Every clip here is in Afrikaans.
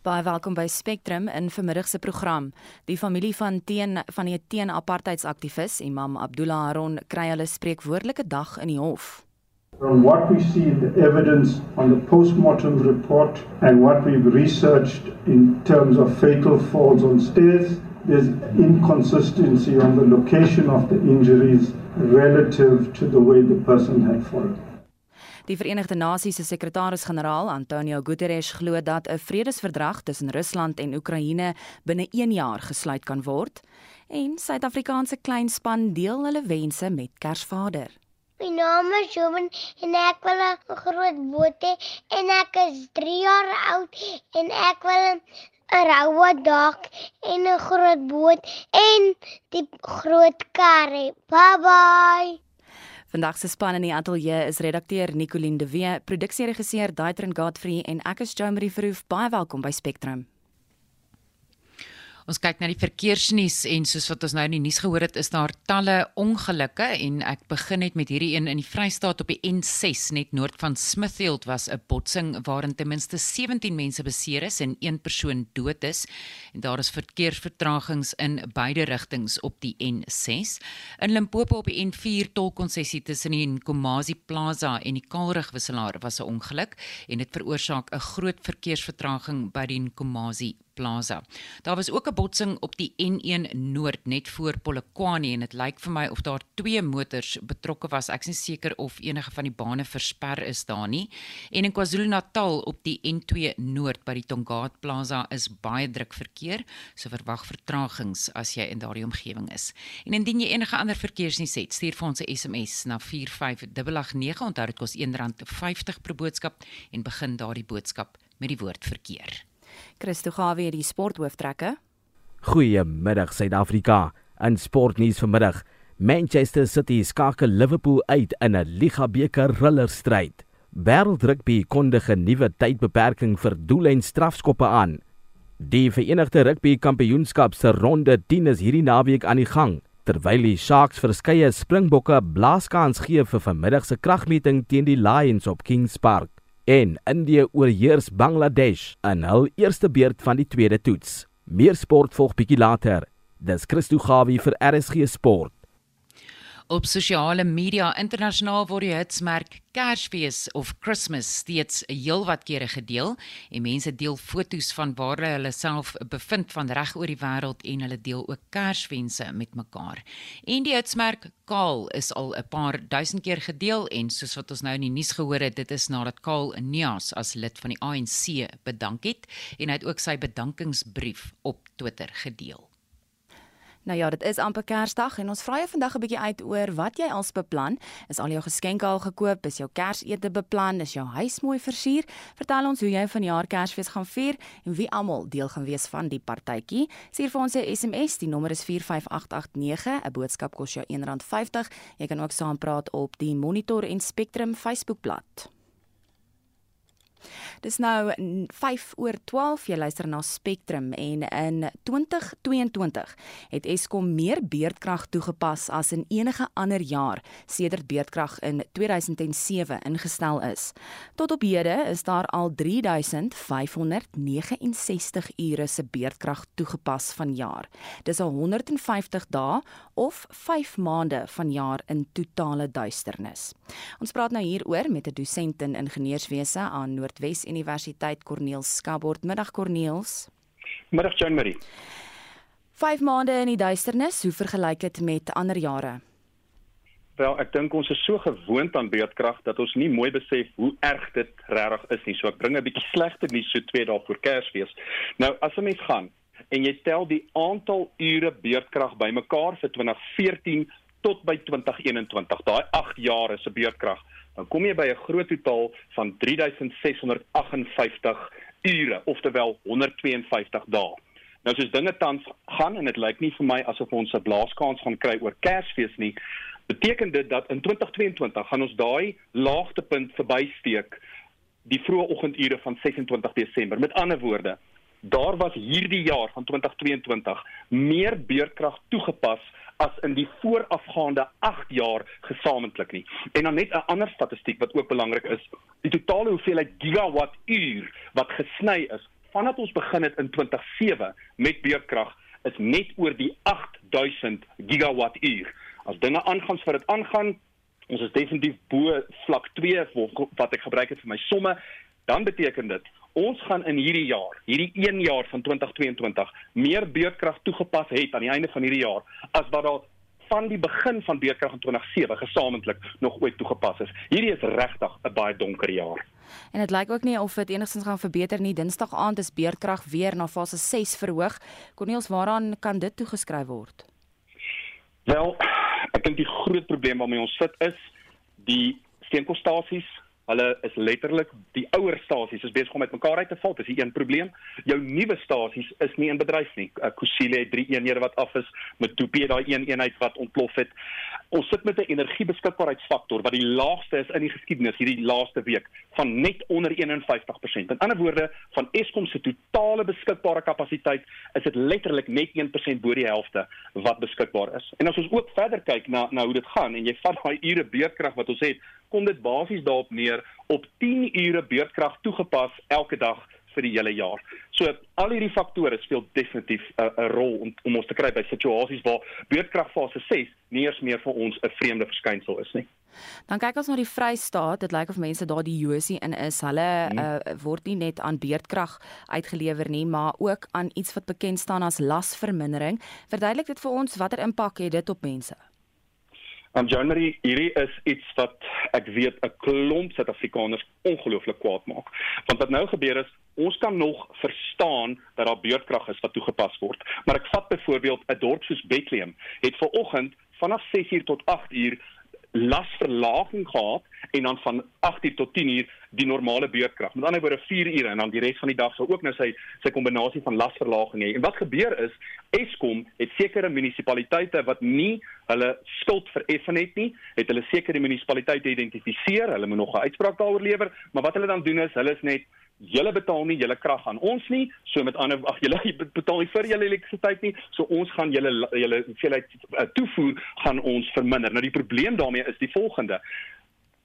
Baie welkom by Spectrum in vanmiddag se program. Die familie van teen van die teen-apartheidsaktivis Imam Abdullah Haron kry hulle spreekwoordelike dag in die hof. From what we see in the evidence on the post-mortem report and what we've researched in terms of fatal falls on stairs, there's inconsistency on the location of the injuries relative to the way the person had fallen. Die Verenigde Nasies se sekretaris-generaal, Antonio Guterres, glo dat 'n vredesverdrag tussen Rusland en Oekraïne binne 1 jaar gesluit kan word. En Suid-Afrikaanse kleinspan deel hulle wense met Kersvader. My naam is Joven en ek wil 'n groot boot hê en ek is 3 jaar oud en ek wil 'n roue dak en 'n groot boot en die groot kar hê. Bye bye. Vandag se span in die ateljee is redakteur Nicoline de Wee, produksieregisseur Daitrin Godfrey en ek is Jo Marie Verhoef. Baie welkom by Spectrum. Ons kyk na die verkeersnuus en soos wat ons nou in die nuus gehoor het, is daar talle ongelukke en ek begin net met hierdie een in die Vrystaat op die N6 net noord van Smithfield was 'n botsing waarin ten minste 17 mense beseer is en een persoon dood is en daar is verkeersvertragings in beide rigtings op die N6. In Limpopo op die N4 tolkonsessie tussen die Nkomazi Plaza en die Kaalrigwisselaar was 'n ongeluk en dit veroorsaak 'n groot verkeersvertraging by die Nkomazi Plaza. Daar was ook 'n botsing op die N1 Noord net voor Polokwane en dit lyk vir my of daar twee motors betrokke was. Ek is nie seker of enige van die bane versper is daar nie. En in KwaZulu-Natal op die N2 Noord by die Tongaat Plaza is baie druk verkeer, so verwag vertragings as jy in daardie omgewing is. En indien jy enige ander verkeersnuus het, stuur vir ons 'n SMS na 45889. Onthou dit kos R1.50 per boodskap en begin daardie boodskap met die woord verkeer. Christo Gawie het die sporthooftrekke. Goeiemiddag Suid-Afrika. In sportnuus vanmiddag, Manchester City skakel Liverpool uit in 'n Liga beker rillerstryd. Wêreldrugby kondig 'n nuwe tydbeperking vir doel- en strafskoppe aan. Die Verenigde Rugby Kampioenskap se ronde 10 is hierdie naweek aan die gang, terwyl die Sharks verskeie Springbokke blaaskans gee vir vanmiddag se kragmeting teen die Lions op Kings Park en Indië oorheers Bangladesh in hul eerste beurt van die tweede toets. Meer sport volg bietjie later. Dis Christo Gawie vir RSG Sport. Op sosiale media internasionaal word die hitsmerk Kersfees of Christmas steeds heelwat kere gedeel en mense deel foto's van waar hulle self bevind van reg oor die wêreld en hulle deel ook Kerswense met mekaar. En die hitsmerk Kaal is al 'n paar duisend keer gedeel en soos wat ons nou in die nuus gehoor het, dit is nadat Kaal Nias as lid van die ANC bedank het en hy het ook sy bedankingsbrief op Twitter gedeel. Nou ja, dit is amper Kersdag en ons vra jou vandag 'n bietjie uit oor wat jy als beplan. Is al jou geskenke al gekoop? Is jou Kersete beplan? Is jou huis mooi versier? Vertel ons hoe jy vanjaar Kersfees gaan vier en wie almal deel gaan wees van die partytjie. Stuur vir ons 'n SMS, die nommer is 45889. 'n Boodskap kos jou R1.50. Jy kan ook saampraat op die Monitor en Spectrum Facebookblad. Dis nou 5 oor 12 jy luister na Spectrum en in 2022 het Eskom meer beerdkrag toegepas as in enige ander jaar sedert beerdkrag in 2007 ingestel is. Tot op hede is daar al 3569 ure se beerdkrag toegepas vanjaar. Dis al 150 dae of 5 maande vanjaar in totale duisternis. Ons praat nou hieroor met 'n dosent in ingenieurswese aan Noordwes Universiteit Corneels Skabord. Middag Corneels. Middag Jean Marie. 5 maande in die duisternis, hoe vergelyk dit met ander jare? Wel, ek dink ons is so gewoond aan beerdkrag dat ons nie mooi besef hoe erg dit regtig is nie. So ek bring 'n bietjie slegte nuus so 2 dae voor Kersfees. Nou, as 'n mens gaan en jy tel die aantal ure beerdkrag bymekaar vir 2014 tot by 2021, daai 8 jaar se beerdkrag, dan kom jy by 'n groot totaal van 3658 ure, oftewel 152 dae. Nou soos dinge tans gaan en dit lyk nie vir my asof ons 'n blaaskans gaan kry oor Kersfees nie, beteken dit dat in 2022 gaan ons daai laagtepunt verbysteek die vroeë oggendure van 26 Desember. Met ander woorde, daar was hierdie jaar van 2022 meer beurkrag toegepas as in die voorafgaande 8 jaar gesamentlik nie. En dan net 'n ander statistiek wat ook belangrik is, die totale hoeveelheid gigawatt uur wat gesny is vandat ons begin het in 2007 met beurtkrag is net oor die 8000 gigawattuur. As dinge aangaan vir dit aangaan, ons is definitief bo vlak 2 wat ek gebruik het vir my somme, dan beteken dit ons gaan in hierdie jaar, hierdie 1 jaar van 2022 meer beurtkrag toegepas het aan die einde van hierdie jaar as wat daar van die begin van beurtkrag in 2007 gesamentlik nog ooit toegepas is. Hierdie is regtig 'n baie donker jaar. En dit lyk ook nie of dit enigstens gaan verbeter nie. Dinsdag aand is beurtkrag weer na fase 6 verhoog. Corneels, waaraan kan dit toegeskryf word? Wel, ek dink die groot probleem waarmee ons sit is die steenkoolstasies Hulle is letterlik die ouer stasies is besig om met mekaar uit te val. Dis die een probleem. Jou nuwe stasies is nie in bedryf nie. Uh, Kusile het drie eenhede wat af is, met Tupie daai een eenheid wat ontplof het. Ons sit met 'n energiebeskikbaarheidsfaktor wat die laagste is in die geskiedenis hierdie laaste week van net onder 51%. In ander woorde, van Eskom se totale beskikbare kapasiteit is dit letterlik net 1% bo die helfte wat beskikbaar is. En as ons ook verder kyk na na hoe dit gaan en jy vat daai ure beurtkrag wat ons het kom dit basies daarop neer op 10 ure beurtkrag toegepas elke dag vir die hele jaar. So al hierdie faktore speel definitief 'n uh, rol om om ons te kry by situasies waar beurtkrag fase 6 nie eens meer vir ons 'n vreemde verskynsel is nie. Dan kyk ons na die Vrystaat. Dit lyk of mense daar die Josie in is. Hulle hmm. uh, word nie net aan beurtkrag uitgelewer nie, maar ook aan iets wat bekend staan as lasvermindering. Verduidelik dit vir ons watter impak het dit op mense? Um January hierdie is iets wat ek weet 'n klomp Suid-Afrikaners ongelooflik kwaad maak. Want wat nou gebeur is, ons kan nog verstaan dat daar beurtkrag is wat toegepas word, maar ek vat byvoorbeeld 'n dorp soos Bethlehem het ver oggend vanaf 6uur tot 8uur lasverlaging gehad en dan van 8uur tot 10uur die normale beurtkrag. Met ander woorde 4 ure en dan die res van die dag sou ook nou sy sy kombinasie van lasverlaging hê. En wat gebeur is Eskom het sekere munisipaliteite wat nie hulle skuld vereffen het nie, het hulle sekere munisipaliteite identifiseer. Hulle moet nog 'n uitspraak daaroor lewer, maar wat hulle dan doen is hulle is net julle betaal nie julle krag aan ons nie, so met ander ag julle betaal nie vir julle elektrisiteit nie, so ons gaan julle julle hoeveelheid uh, toevoer gaan ons verminder. Nou die probleem daarmee is die volgende.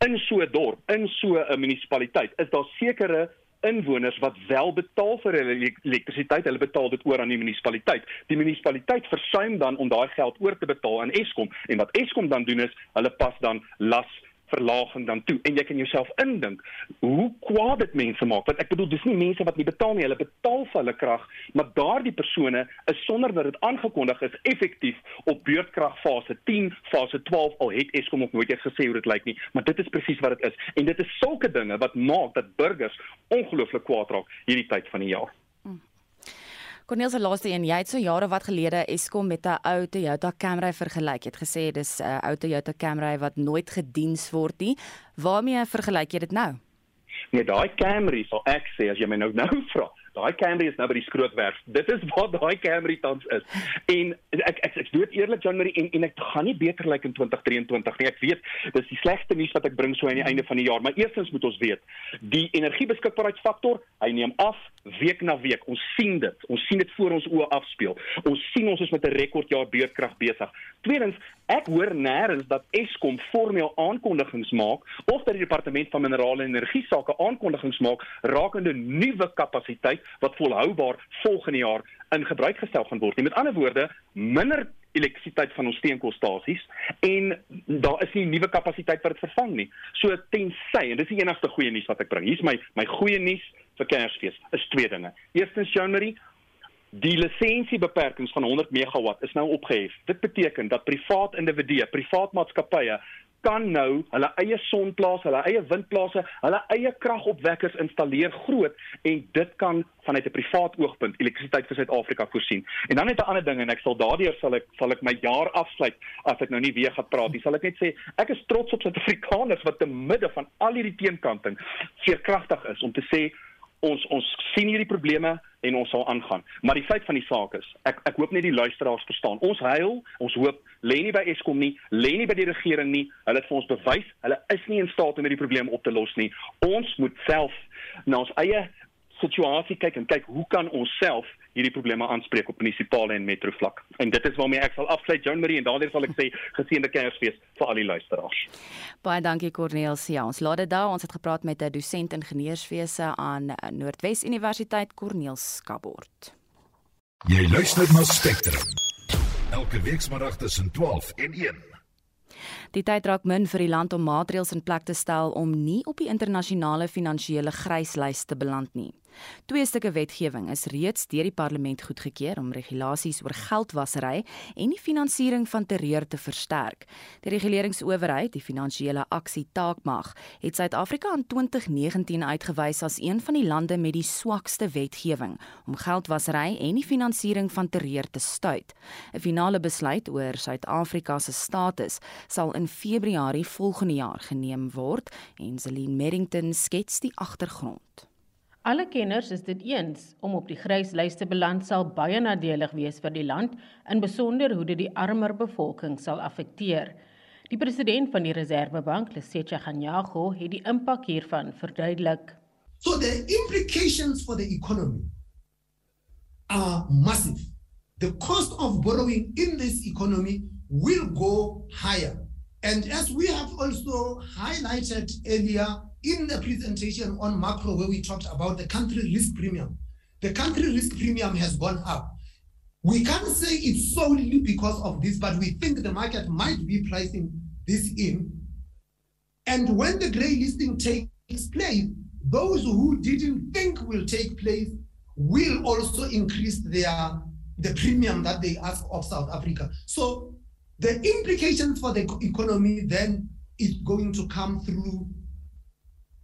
In so 'n dorp, in so 'n munisipaliteit, is daar sekere inwoners wat wel betaal vir hulle elektrisiteit, hulle betaal dit oor aan die munisipaliteit. Die munisipaliteit versuim dan om daai geld oor te betaal aan Eskom en wat Eskom dan doen is, hulle pas dan las verlaging dan toe. En jy kan jouself indink hoe kwaad dit mense maak. Want ek bedoel dis nie mense wat nie betaal nie. Hulle betaal vir hulle krag maar daardie persone is sonder dat dit aangekondig is effektief op beurtkrag fase 10 fase 12 al het Eskom nog nooit eens gesê hoe dit lyk nie. Maar dit is presies wat dit is. En dit is sulke dinge wat maak dat burgers ongelooflik kwaad raak hierdie tyd van die jaar Corneel se laaste een, jy het so jare wat gelede Eskom met 'n ou Toyota Camry vergelyk. Jy het gesê dis 'n ou Toyota Camry wat nooit gediens word nie. Waarmee vergelyk jy dit nou? Nee, daai Camry sal ek sê as jy my nou nou vra. Daai Camry is nou by die skrootwerf. Dit is wat daai Camry tans is. En ek ek ek dood eerlik Marie en en ek gaan nie beter lyk like in 2023 nie. Ek weet dis die slegste nuus wat ek bring so aan die einde van die jaar, maar eerstens moet ons weet, die energiebeskikbaarheidsfaktor, hy neem af week na week. Ons sien dit. Ons sien dit voor ons oë afspeel. Ons sien ons is met 'n rekordjaar beurtkrag besig. Tweedens, ek hoor nêrens dat Eskom formeel aankondigings maak of dat die departement van minerale en energie sake aankondigings maak rakende nuwe kapasiteit wat volhoubaar volgende jaar in gebruik gestel gaan word. Met ander woorde, minder elektrisiteit van ons steenkoolstasies en daar is nie nuwe kapasiteit wat dit vervang nie. So tensy en dis die enigste goeie nuus wat ek bring. Hier's my my goeie nuus vir Kersfees. Is twee dinge. Eerstens Januarie Die lisensiebeperkings van 100 megawatt is nou opgehef. Dit beteken dat privaat individue, privaat maatskappye kan nou hulle eie sonplase, hulle eie windplase, hulle eie kragopwekkers installeer groot en dit kan vanuit 'n privaat oogpunt elektrisiteit vir Suid-Afrika voorsien. En dan net 'n ander ding en ek sal daardeur sal ek sal ek my jaar afsluit as ek nou nie weer gaan praat nie. Sal ek net sê ek is trots op Suid-Afrikaners wat te midde van al hierdie teenkanting veerkragtig is om te sê ons ons sien hierdie probleme en ons sal aangaan. Maar die feit van die saak is, ek ek hoop net die luisteraars verstaan. Ons huil, ons hoop lê nie by Eskom nie, lê nie by die regering nie. Hulle het vir ons bewys, hulle is nie in staat om hierdie probleem op te los nie. Ons moet self na ons eie situasie kyk en kyk hoe kan ons self hierdie probleme aanspreek op munisipale en metro vlak. En dit is waarmee ek sal afsluit Joan Marie en daardeur sal ek sê geseënde Kersfees vir al die luisteraars. Baie dankie Corneels. Ja, ons laat dit daar. Ons het gepraat met 'n dosent ingenieurswese aan Noordwes Universiteit Corneels Skabort. Jy luister na Spectrum. Elke week saterdag tussen 12 en 1. Die tyd raak min vir die land om maatreëls in plek te stel om nie op die internasionale finansiële gryslys te beland nie. Twee stukke wetgewing is reeds deur die parlement goedgekeur om regulasies oor geldwasery en die finansiering van terreur te versterk. Die reguleringsowerheid, die finansiële aksie taakmag, het Suid-Afrika in 2019 uitgewys as een van die lande met die swakste wetgewing om geldwasery en die finansiering van terreur te stuit. 'n Finale besluit oor Suid-Afrika se status sal in Februarie volgende jaar geneem word en Celine Merrington skets die agtergrond. Alle kenners is dit eens om op die gryslys te beland sal baie nadelig wees vir die land, in besonder hoe dit die armer bevolking sal affekteer. Die president van die Reservebank, Lesetja Ganyago, het die impak hiervan verduidelik. So the implications for the economy are massive. The cost of borrowing in this economy will go higher. And as we have also highlighted earlier, in the presentation on macro where we talked about the country risk premium, the country risk premium has gone up. We can't say it's solely because of this, but we think the market might be pricing this in. And when the grey listing takes place, those who didn't think will take place will also increase their the premium that they ask of South Africa. So the implication for the economy then is going to come through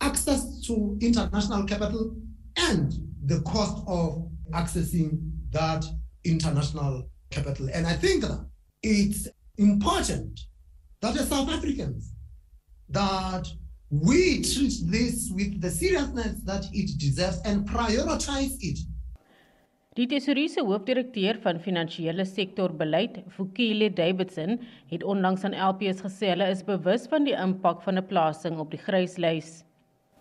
access to international capital and the cost of accessing that international capital. And I think that it's important that as South Africans that we treat this with the seriousness that it deserves and prioritize it. Die tesouriese hoofdirekteur van finansiële sektor beleid, Vukile Davidson, het onlangs aan LPS gesê hulle is bewus van die impak van 'n plasing op die gryslys.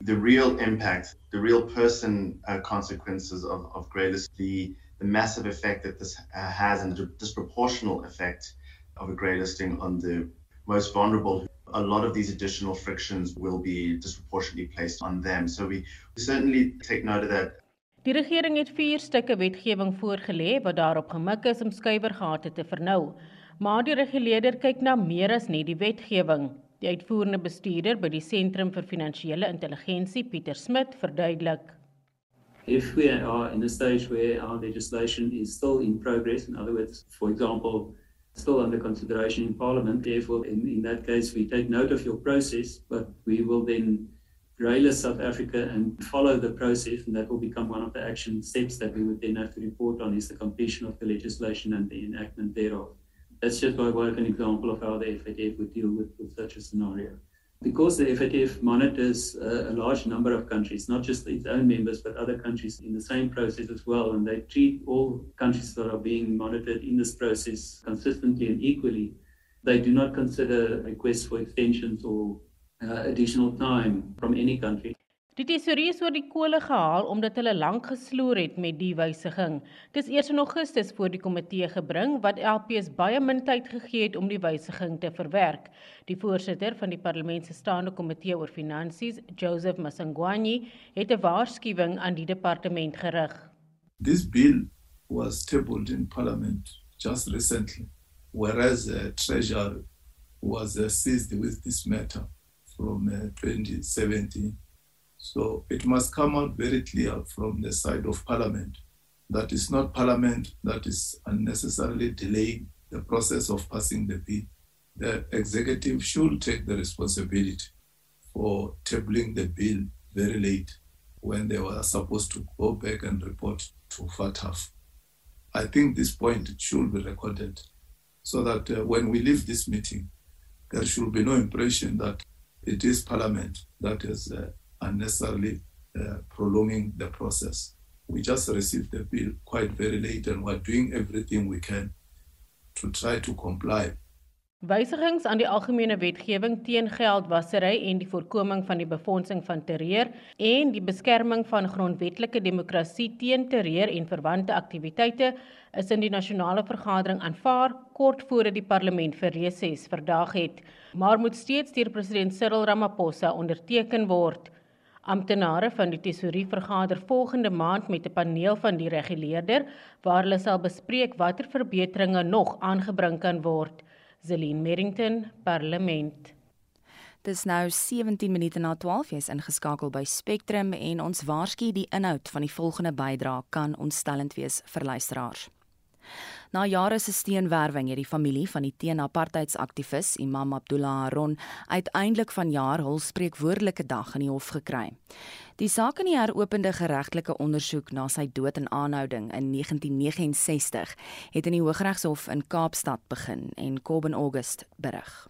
The real impact, the real person uh, consequences of, of grey list, the, the massive effect that this uh, has and the disproportional effect of a grey listing on the most vulnerable. A lot of these additional frictions will be disproportionately placed on them. So we, we certainly take note of that. Die regering het vier stukke wetgewing voorgelê wat daarop gemik is om skuiwergate te vernou. Maar die reguleerder kyk na meer as net die wetgewing. Die uitvoerende bestuurder by die Sentrum vir Finansiële Intelligensie, Pieter Smit, verduidelik. If we are in a stage where our legislation is still in progress, in other words, for example, still under consideration in Parliament, therefore, in, in that case, we take note of your process, but we will then railers South Africa and follow the process, and that will become one of the action steps that we would then have to report on is the completion of the legislation and the enactment thereof. That's just by way of an example of how the FATF would deal with, with such a scenario. Because the FATF monitors uh, a large number of countries, not just its own members, but other countries in the same process as well, and they treat all countries that are being monitored in this process consistently and equally, they do not consider requests for extensions or uh, additional time from any country. Die tesourier is oor die kole gehaal omdat hulle lank gesloer het met die wysiging. Dis eers in Augustus voor die komitee gebring wat LPS baie min tyd gegee het om die wysiging te verwerk. Die voorsitter van die parlement se staande komitee oor finansies, Joseph Masangwani, het 'n waarskuwing aan die departement gerig. This bill was tabled in parliament just recently whereas uh, treasury was uh, seized with this matter from uh, 2017 So it must come out very clear from the side of Parliament that it's not Parliament that is unnecessarily delaying the process of passing the bill. The executive should take the responsibility for tabling the bill very late when they were supposed to go back and report to FATF. I think this point should be recorded so that uh, when we leave this meeting, there should be no impression that it is Parliament that has uh, unnecessarily uh, prolonging the process. We just received the bill quite very late and we're doing everything we can to try to comply Wysigings aan die algemene wetgewing teen geldwasery en die voorkoming van die befondsing van terreur en die beskerming van grondwetlike demokrasie teen terreur en verwante aktiwiteite is in die nasionale vergadering aanvaar kort voor die parlement vir reses verdaag het, maar moet steeds deur president Cyril Ramaphosa onderteken word. Amptenare van die tesourie vergader volgende maand met 'n paneel van die reguleerder waar hulle sal bespreek watter verbeteringe nog aangebring kan word. Zelin Merrington, Parlement. Dis nou 17 minute na 12. Jy's ingeskakel by Spectrum en ons waarsku die inhoud van die volgende bydrae kan ontstellend wees vir luisteraars. Na jare se steenwerwing het die familie van die teen-apartheidsaktivis Imam Abdullah Haron uiteindelik vanjaar hul spreekwoordelike dag in die hof gekry. Die saak in die heropende geregtelike ondersoek na sy dood en aanhouding in 1969 het in die Hooggeregshof in Kaapstad begin en Kobben August berig.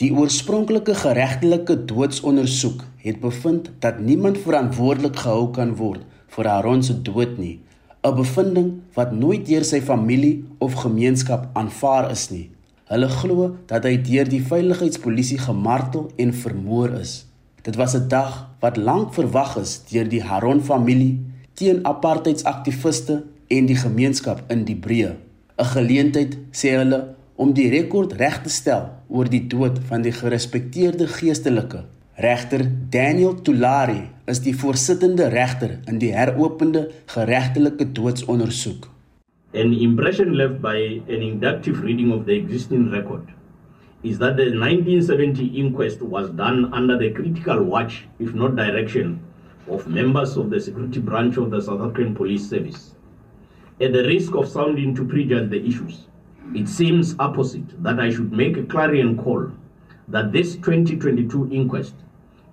Die oorspronklike geregtelike doodsondersoek het bevind dat niemand verantwoordelik gehou kan word vir Haron se dood nie 'n bevinding wat nooit deur sy familie of gemeenskap aanvaar is nie. Hulle glo dat hy deur die veiligheidspolisie gemartel en vermoor is. Dit was 'n dag wat lank verwag is deur die Haron familie teen apartheidsaktiviste en die gemeenskap in die breë. 'n Geleentheid sê hulle om die rekord reg te stel oor die dood van die gerespekteerde geestelike Regter Daniel Tulari is die voorsittende regter in die heropende geregtelike doodsondersoek. An impression left by an inductive reading of the existing record is that the 1970 inquest was done under the critical watch, if not direction, of members of the security branch of the South African Police Service. At the risk of sounding to prejudge the issues, it seems opposite that I should make a clarion call that this 2022 inquest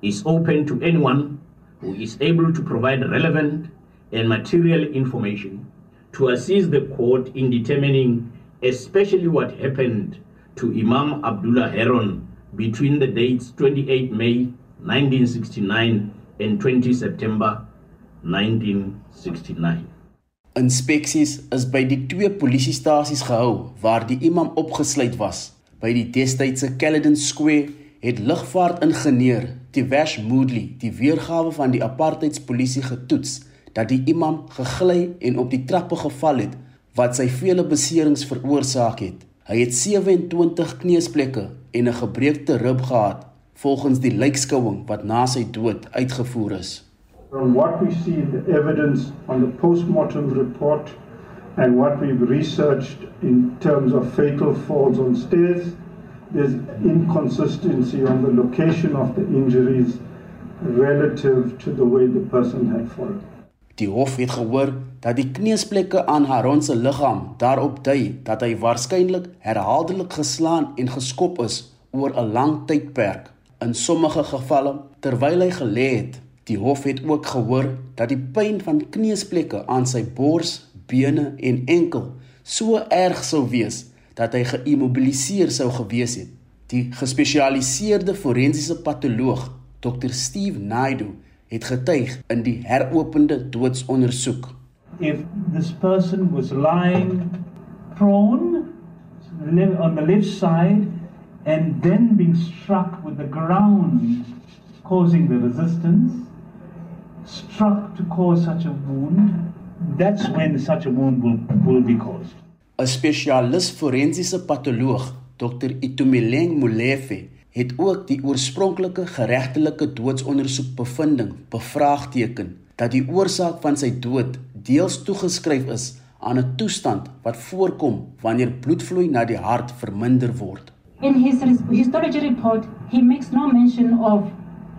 is open to anyone who is able to provide relevant and material information to assist the court in determining especially what happened to Imam Abdullah Heron between the dates 28 May 1969 and 20 September 1969. Inspeksies is by die twee polisiestasies gehou waar die imam opgesluit was. By die destydse Caledon Square het lugvaartingenieur Tivesh Moodley die weergawe van die apartheidspolisie getoets dat die imam gegly en op die trappe geval het wat sy vele beserings veroorsaak het. Hy het 27 kneusplekke en 'n gebreekte rib gehad volgens die lijkskouing wat na sy dood uitgevoer is. From what we see the evidence on the postmortem report and what we've researched in terms of fatal falls on stairs there's inconsistency on the location of the injuries relative to the way the person had fallen. Die hof het gehoor dat die kneusplekke aan Haron se liggaam daarop dui dat hy waarskynlik herhaaldelik geslaan en geskop is oor 'n lang tydperk. In sommige gevalle terwyl hy gelê het, die hof het ook gehoor dat die pyn van kneusplekke aan sy bors, bene en enkel so erg sou wees dat hy geïmmobiliseer sou gewees het. Die gespesialiseerde forensiese patoloog, Dr. Steve Naidu, het getuig in die heropende doodsondersoek. If this person was lying prone on the left side and then being struck with the ground causing the resistance struck to cause such a wound that's when such a wound will will be caused 'n spesialis forensiese patoloog, Dr. Itumeleng Molefe, het ook die oorspronklike geregtelike doodsondersoek bevinding bevraagteken dat die oorsaak van sy dood deels toegeskryf is aan 'n toestand wat voorkom wanneer bloedvloei na die hart verminder word. In his histology report, he makes no mention of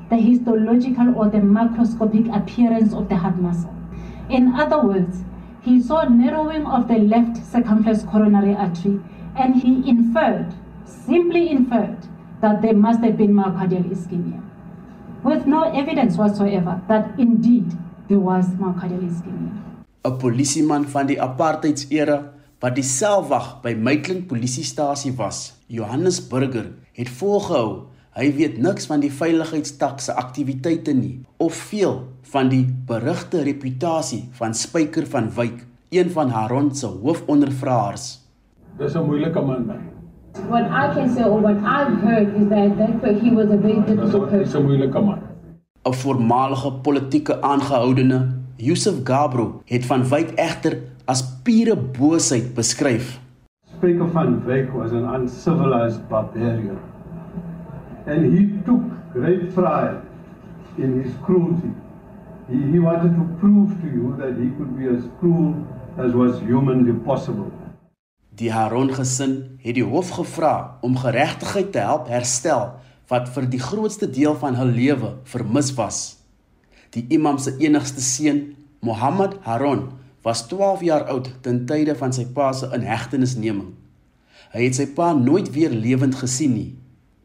the histological or the macroscopic appearance of the heart muscle. In other words, he saw narrowing of the left circumflex coronary artery and he inferred, simply inferred, that there must have been myocardial ischemia, with no evidence whatsoever that indeed there was myocardial ischemia. 'n Polisieman van die apartheidsera wat die selwag by Maitland polisiestasie was, Johannes Burger, het volgehou hy weet niks van die veiligheidstak se aktiwiteite nie of veel van die berugte reputasie van Spyker van Wyk, een van Haron se hoofondervraers. Dis 'n moeilike man. What I can say or what I've heard is that, that he was a very difficult person. 'n Voormalige politieke aangehoudene, Yusuf Gabro, het van Wyk egter as pure boosheid beskryf. Speaker van Wyk was an uncivilized barbarian. And he took great pride in his cruelty. He, he wanted to prove to you that he could be as cruel as was humanly possible. Die Haron gesin het die hof gevra om geregtigheid te help herstel wat vir die grootste deel van hul lewe vermis was. Die imam se enigste seun, Mohammed Haron, was 12 jaar oud ten tye van sy pa se inhegtenisneming. Hy het sy pa nooit weer lewend gesien nie.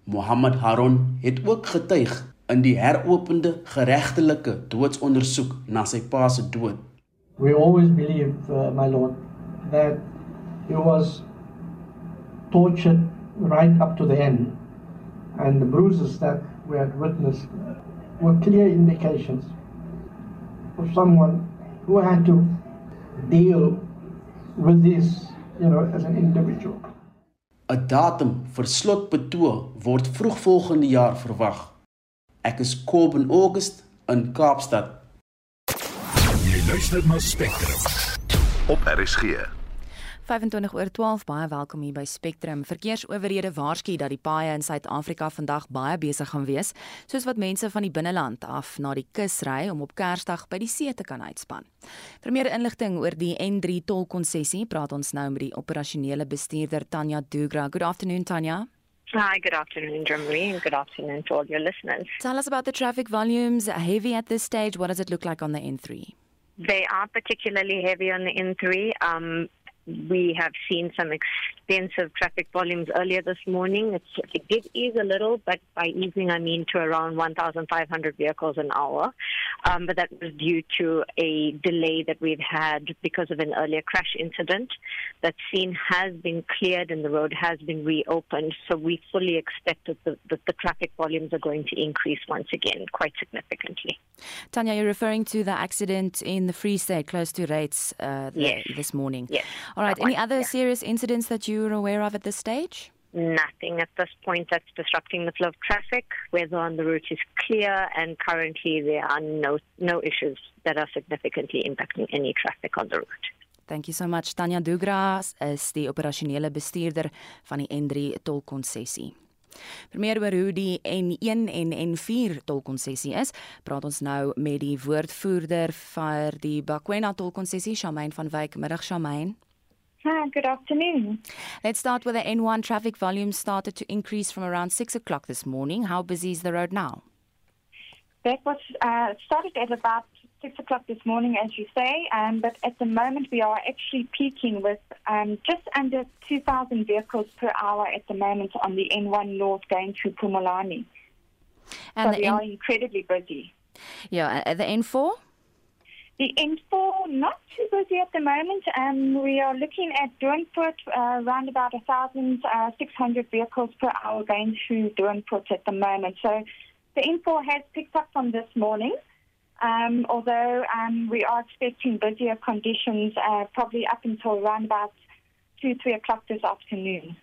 Mohammed Haron het ook getuig in die heropende geregtelike doodsondersoek na sy pa se dood. We always believe, uh, my lord, that he was tortured right up to the end. And the bruises that we had witnessed were clear indications of someone who had to deal with this, you know, as an individual. 'n Datum vir slotbetoog word vroeg volgende jaar verwag. Ek is Kobben August in Kaapstad. Jy luister na Spectrum op RSG. 25 oor 12 baie welkom hier by Spectrum. Verkeersowerhede waarsku dat die paaie in Suid-Afrika vandag baie besig gaan wees, soos wat mense van die binneland af na die kus ry om op Kersdag by die see te kan uitspan. Vir meer inligting oor die N3 tolkonssessie, praat ons nou met die operasionele bestuurder Tanya Dugra. Good afternoon Tanya. Hi, good afternoon, Jeremy, and good afternoon to all your listeners. Tell us about the traffic volumes. Heavy at this stage. What does it look like on the N3? They are particularly heavy on the N3. Um, we have seen some extensive traffic volumes earlier this morning. It's, it did ease a little, but by easing I mean to around 1,500 vehicles an hour. Um, but that was due to a delay that we've had because of an earlier crash incident. That scene has been cleared and the road has been reopened. So we fully expect that the, that the traffic volumes are going to increase once again quite significantly. Tanya, you're referring to the accident in the Free State close to Rates uh, Yes. this morning. Yes. All right. Any one, other yeah. serious incidents that you're aware of at this stage? Nothing at this point that's disrupting the flow of traffic. Weather on the route is clear, and currently there are no no issues that are significantly impacting any traffic on the route. Thank you so much. Tanya Dugra is die operasionele bestuurder van die N3 tolkonssessie. Vir meer oor hoe die N1 en N4 tolkonssessie is, praat ons nou met die woordvoerder vir die Bakwena tolkonssessie, Shamaine van Wyk. Middag Shamaine. Hi, good afternoon. Let's start with the N1 traffic volume started to increase from around 6 o'clock this morning. How busy is the road now? That was uh, started at about six o'clock this morning, as you say, um, but at the moment we are actually peaking with um, just under 2,000 vehicles per hour at the moment on the N1 North going to Pumulani. And so we N- are incredibly busy. Yeah, uh, the N4? The N4 not too busy at the moment. Um, we are looking at Doornpoort, uh, around about 1,600 vehicles per hour going through Doornpoort at the moment. So the N4 has picked up from this morning. Um, although um, we are expecting busier conditions uh, probably up until around about 2, 3 o'clock this afternoon.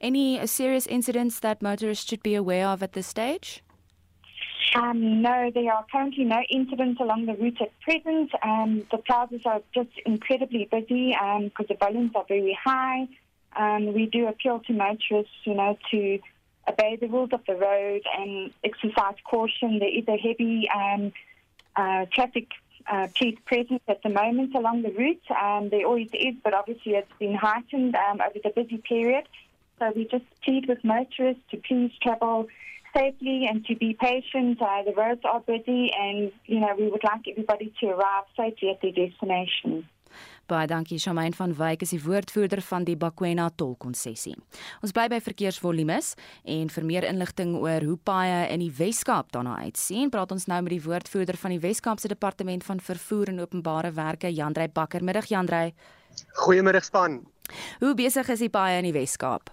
Any uh, serious incidents that motorists should be aware of at this stage? Um, no, there are currently no incidents along the route at present. Um, the plazas are just incredibly busy because the volumes are very high. Um, we do appeal to motorists, you know, to obey the rules of the road and exercise caution. There is a heavy um, uh, traffic uh, police presence at the moment along the route. Um, there always is, but obviously it's been heightened um, over the busy period. So we just plead with motorists to please travel safely and to be patient. Uh, the roads are busy, and you know we would like everybody to arrive safely at their destination. Baie dankie Shamaine van Wyk is die woordvoerder van die Bakwena tolkonssessie. Ons bly by verkeersvolumes en vir meer inligting oor hoe paaie in die Wes-Kaap daarna uitsien, praat ons nou met die woordvoerder van die Wes-Kaapse Departement van Vervoer en Openbare Werke, Jandrey Bakker. Middag Jandrey. Goeiemiddag span. Hoe besig is die paaie in die Wes-Kaap?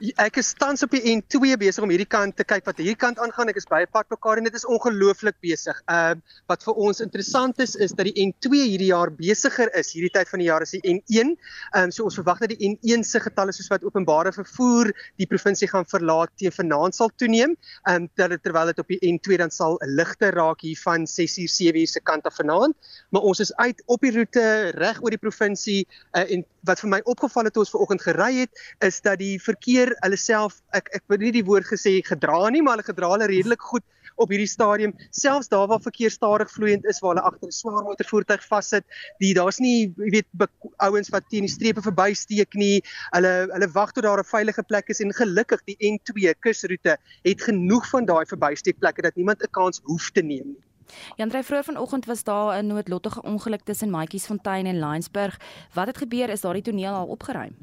Ek is tans op die N2 besig om hierdie kant te kyk wat hierdie kant aangaan. Ek is by 'n pad mekaar en dit is ongelooflik besig. Ehm uh, wat vir ons interessant is is dat die N2 hierdie jaar besiger is hierdie tyd van die jaar as die N1. Ehm um, so ons verwag dat die N1 se getalle soos wat openbare vervoer die provinsie gaan verlaat teen vanaand sal toeneem. Ehm um, dit terwyl dit op die N2 dan sal 'n ligte raak hier van 6uur 7uur se kant af vanaand. Maar ons is uit op die roete reg oor die provinsie uh, en wat vir my opgeval het toe ons ver oggend gery het is dat die verkeer hulle self ek ek weet nie die woord gesê gedra nie, maar hulle gedra hulle redelik goed op hierdie stadium. Selfs daar waar verkeer stadig vloeiend is waar hulle agter 'n swaar motorvoertuig vassit, die daar's nie, jy weet, ouens wat teen die strepe verbysteek nie. Hulle hulle wag tot daar 'n veilige plek is en gelukkig die N2 kusroete het genoeg van daai verbysteekplekke dat niemand 'n kans hoef te neem nie. Jandrey vroeër vanoggend was daar 'n noodlottige ongeluk tussen Maatjiesfontein en Linesburg. Wat het gebeur? Is daardie toneel al opgeruim?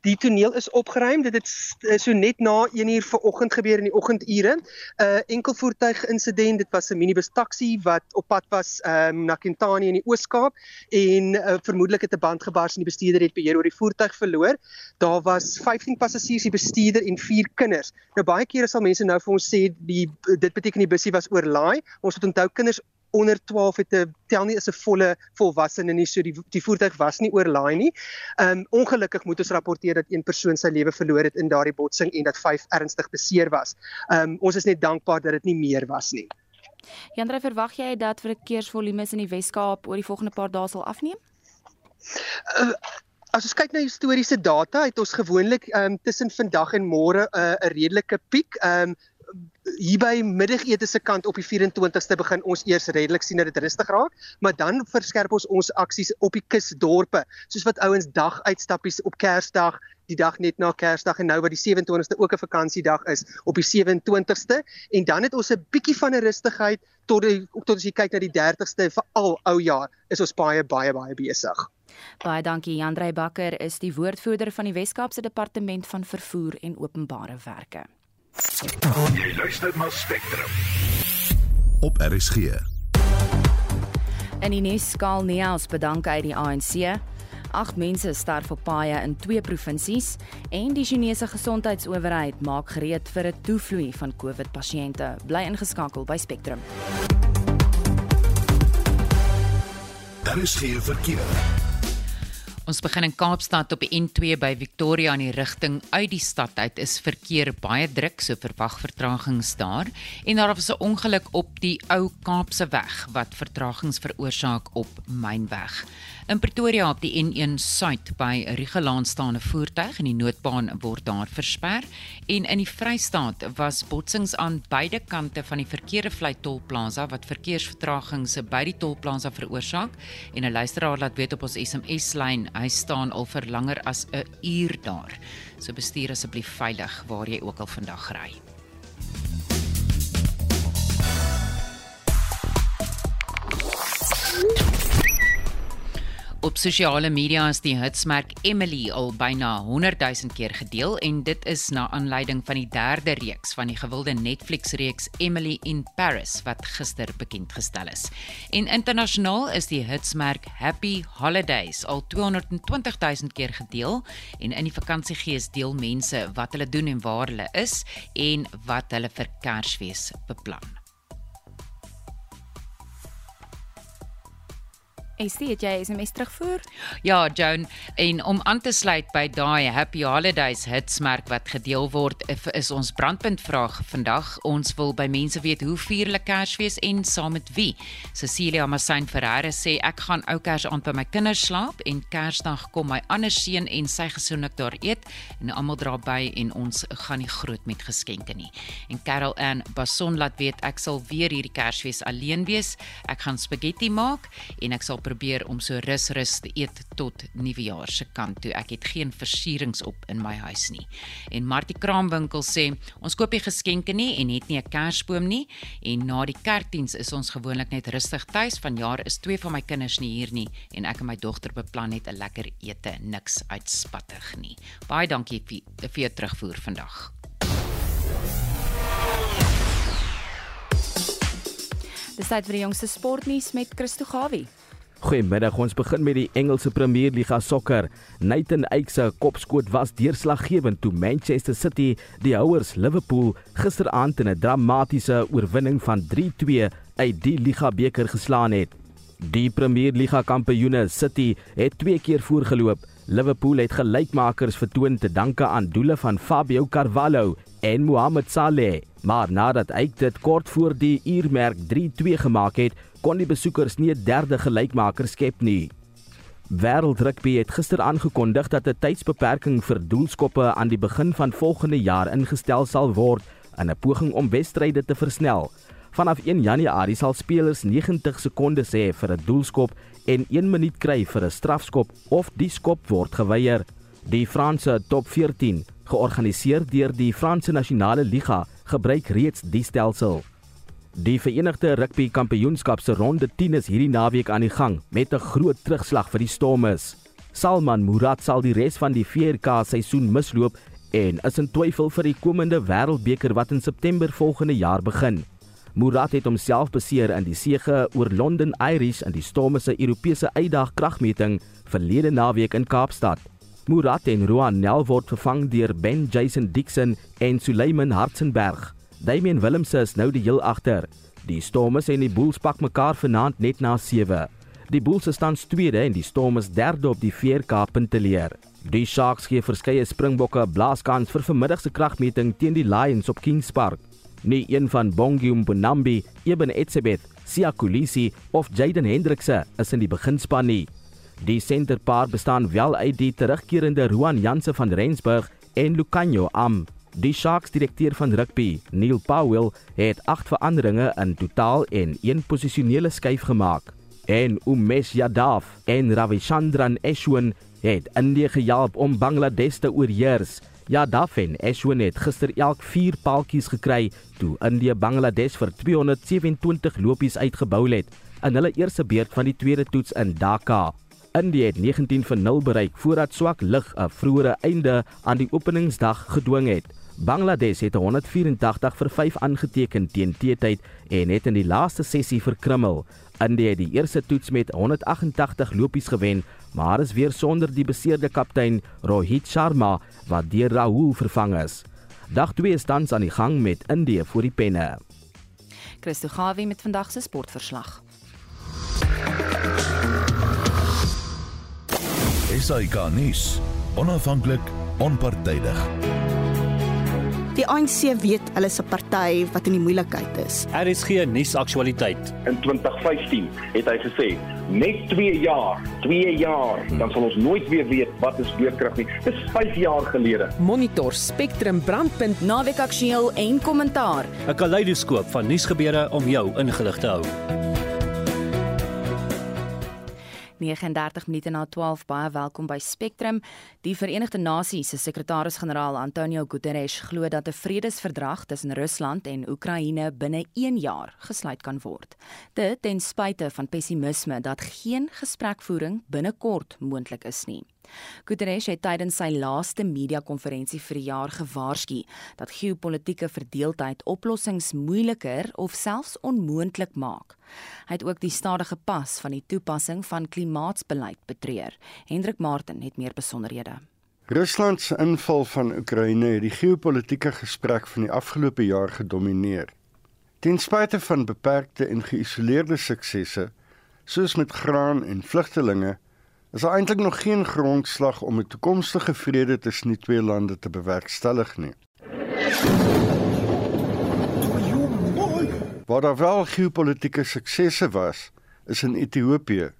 Die toneel is opgeruim. Dit het eh, so net na 1uur vanoggend gebeur in die oggendure. 'n uh, Enkelvoertuig insident. Dit was 'n minibus taxi wat op pad was um, na Kentani in die Oos-Kaap en uh, vermoedelik het 'n band gebars en die bestuurder het beheer oor die voertuig verloor. Daar was 15 passasiers, die bestuurder en 4 kinders. Nou baie kere sal mense nou vir ons sê die dit beteken die busie was oorlaai. Ons moet onthou kinders onder 12 het 'n tel nie is 'n volle volwassene nie so die die voertuig was nie oorlaai nie. Um ongelukkig moet ons rapporteer dat een persoon sy lewe verloor het in daardie botsing en dat vyf ernstig beseer was. Um ons is net dankbaar dat dit nie meer was nie. Jandre, verwag jy dat verkeersvolumes in die Wes-Kaap oor die volgende paar dae sal afneem? Uh, As ons kyk na historiese data, het ons gewoonlik um, tussen vandag en môre 'n uh, redelike piek. Um, hier by middagete se kant op die 24ste begin ons eers redelik sien dat dit rustig raak, maar dan verskerp ons ons aksies op die kusdorpe, soos wat ouens dag uitstappies op Kersdag, die dag net na Kersdag en nou wat die 27ste ook 'n vakansiedag is op die 27ste en dan het ons 'n bietjie van 'n rustigheid tot die tot as jy kyk na die 30ste vir al ou jaar is ons baie baie baie besig. Baie dankie Jandrey Bakker is die woordvoerder van die Wes-Kaapse Departement van Vervoer en Openbare Werke. Jy luister na Spectrum. Op RSG. En die nuus skaal Neels bedank uit die ANC. Agt mense sterf op paaie in twee provinsies en die Chinese gesondheidsowerheid maak gereed vir 'n toevloei van COVID-pasiënte. Bly ingeskakel by Spectrum. Daar is geen verkeer. Ons begin in Kaapstad op die N2 by Victoria in die rigting uit die stad uit is verkeer baie druk, so verwag vertragings daar. En daar was 'n ongeluk op die ou Kaapse weg wat vertragings veroorsaak op Mynweg. In Pretoria op die N1 Suid by 'n voertuig en die noodbaan word daar versper en in die Vrystaat was botsings aan beide kante van die verkeerde vlei tolplaza wat verkeersvertragings by die tolplaza veroorsaak en 'n luisteraar laat weet op ons SMS lyn hy staan al vir langer as 'n uur daar. So bestuur asseblief veilig waar jy ook al vandag ry. Op sosiale media is die hitsmerk Emily al byna 100 000 keer gedeel en dit is na aanleiding van die derde reeks van die gewilde Netflix-reeks Emily in Paris wat gister bekend gestel is. En internasionaal is die hitsmerk Happy Holidays al 220 000 keer gedeel en in die vakansiegees deel mense wat hulle doen en waar hulle is en wat hulle vir Kersfees beplan. Estie, het jy SMS terugvoer? Ja, Joan, en om aan te sluit by daai Happy Holidays hitsmerk wat gedeel word, is ons brandpunt vraag vandag. Ons wil by mense weet hoe vier hulle Kersfees en saam met wie. Cecilia Massain Ferreira sê ek gaan ou Kers aan by my kinders slaap en Kersdag kom my ander seun en sy gesin ook daar eet en almal dra by en ons gaan nie groot met geskenke nie. En Carol Ann Bason laat weet ek sal weer hierdie Kersfees alleen wees. Ek gaan spaghetti maak en ek sal probeer om so rus rus te eet tot nuwejaar se kant toe. Ek het geen versierings op in my huis nie. En Martie Kraamwinkel sê ons koop nie geskenke nie en het nie 'n kersboom nie en na die kerkdiens is ons gewoonlik net rustig tuis. Vanjaar is twee van my kinders nie hier nie en ek en my dogter beplan net 'n lekker ete, niks uitspattig nie. Baie dankie vir vir jou terugvoer vandag. Dis tyd vir die jongste sportnuus met Christo Gawie. Goeiemiddag, ons begin met die Engelse Premier Liga sokker. Nathan Ake se kopskoot was deurslaggewend toe Manchester City die houers Liverpool gisteraand in 'n dramatiese oorwinning van 3-2 uit die Liga beker geslaan het. Die Premier Liga kampioene City het twee keer voorgeloop. Liverpool het gelykmakers vertoon te danke aan doele van Fabio Carvalho en Mohamed Salah, maar nadat hy dit kort voor die uurmerk 3-2 gemaak het, kon die besoekers nie 'n derde gelykmaker skep nie. Wêreldrugby het gister aangekondig dat 'n tydsbeperking vir doelskoppe aan die begin van volgende jaar ingestel sal word in 'n poging om wedstryde te versnel. Vanaf 1 Januarie sal spelers 90 sekondes hê vir 'n doelskop en 1 minuut kry vir 'n strafskop of die skop word geweier. Die Franse Top 14, georganiseer deur die Franse Nasionale Liga, gebruik reeds die stelsel. Die Verenigde Rugby Kampioenskap se ronde 10 is hierdie naweek aan die gang met 'n groot terugslag vir die Stormers. Salman Murad sal die res van die 4K seisoen misloop en is in twyfel vir die komende Wêreldbeker wat in September volgende jaar begin. Murad het homself beseer in die sege oor London Irish in die Stormers se Europese uitdag kragmeting verlede naweek in Kaapstad. Murad en Roan Nel word vervang deur Ben Jason Dixon en Suleiman Hartzenberg. Damian Willemse is nou die heel agter. Die Stormers en die Bulls pak mekaar vanaand net na 7. Die Bulls staan tweede en die Stormers derde op die 4K punteleer. Die Sharks gee verskeie Springbokke blaaskans vir vanmiddag se kragmeting teen die Lions op Kings Park. Nie een van Bongi Mbonambi, Eben Etzebeth, Sia Kulisi of Jaden Hendrikse is in die beginspan nie. Die senterpaar bestaan wel uit die terugkerende Roan Janse van Rensburg en Lucanio Am. Die Sharks direkteur van rugby, Neil Powell, het 8 veranderinge in totaal en een posisionele skuif gemaak. En Umesh Yadav en Ravichandran Ashwin het Indië gehelp om Bangladesh te oorheers. Yadav en Ashwin het gister elk 4 paaltjies gekry toe Indië Bangladesh vir 227 lopies uitgebou het in hulle eerste beurt van die tweede toets in Dhaka. Indië het 19 vir 0 bereik voordat swak lig 'n vroeëre einde aan die openingsdag gedwing het. Bangladesh het 184 vir 5 aangeteken teen T-tyd en het in die laaste sessie verkrummel. India het die eerste toets met 188 lopies gewen, maar is weer sonder die beseerde kaptein Rohit Sharma wat deur Rahul vervang is. Dag 2 is tans aan die gang met India voor die penne. Christo Gawie met vandag se sportverslag. SAK nuus. Onafhanklik, onpartydig. Die ANC weet hulle is 'n party wat in die moeilikheid is. RSG nuusaktualiteit. In 2015 het hy gesê net 2 jaar, 2 jaar, dan sal ons nooit weer weet wat is beurtkrag nie. Dis 5 jaar gelede. Monitor Spectrum brandpunt naweek aktueel en kommentaar. 'n Kaleidoskoop van nuusgebeure om jou ingelig te hou. 39 minute na 12 baie welkom by Spectrum. Die Verenigde Nasies se sekretaris-generaal Antonio Guterres glo dat 'n vredesverdrag tussen Rusland en Oekraïne binne 1 jaar gesluit kan word. Dit ten spyte van pessimisme dat geen gesprekvoering binnekort moontlik is nie. Guterres het tydens sy laaste media-konferensie vir die jaar gewaarsku dat geopolitiese verdeeldheid oplossings moeiliker of selfs onmoontlik maak. Hy het ook die stadige pas van die toepassing van klimaatsbeleid betreur. Hendrik Martin het meer besonderhede. Rusland se inval van Oekraïne het die geopolitiese gesprek van die afgelope jaar gedomeineer. Ten spyte van beperkte en geïsoleerde suksesse, soos met graan en vlugtelinge, is daar eintlik nog geen grondslag om 'n toekomstige vrede tussen die twee lande te bewerkstellig nie. Waar daar wel geopolitiese suksesse was, is in Ethiopië,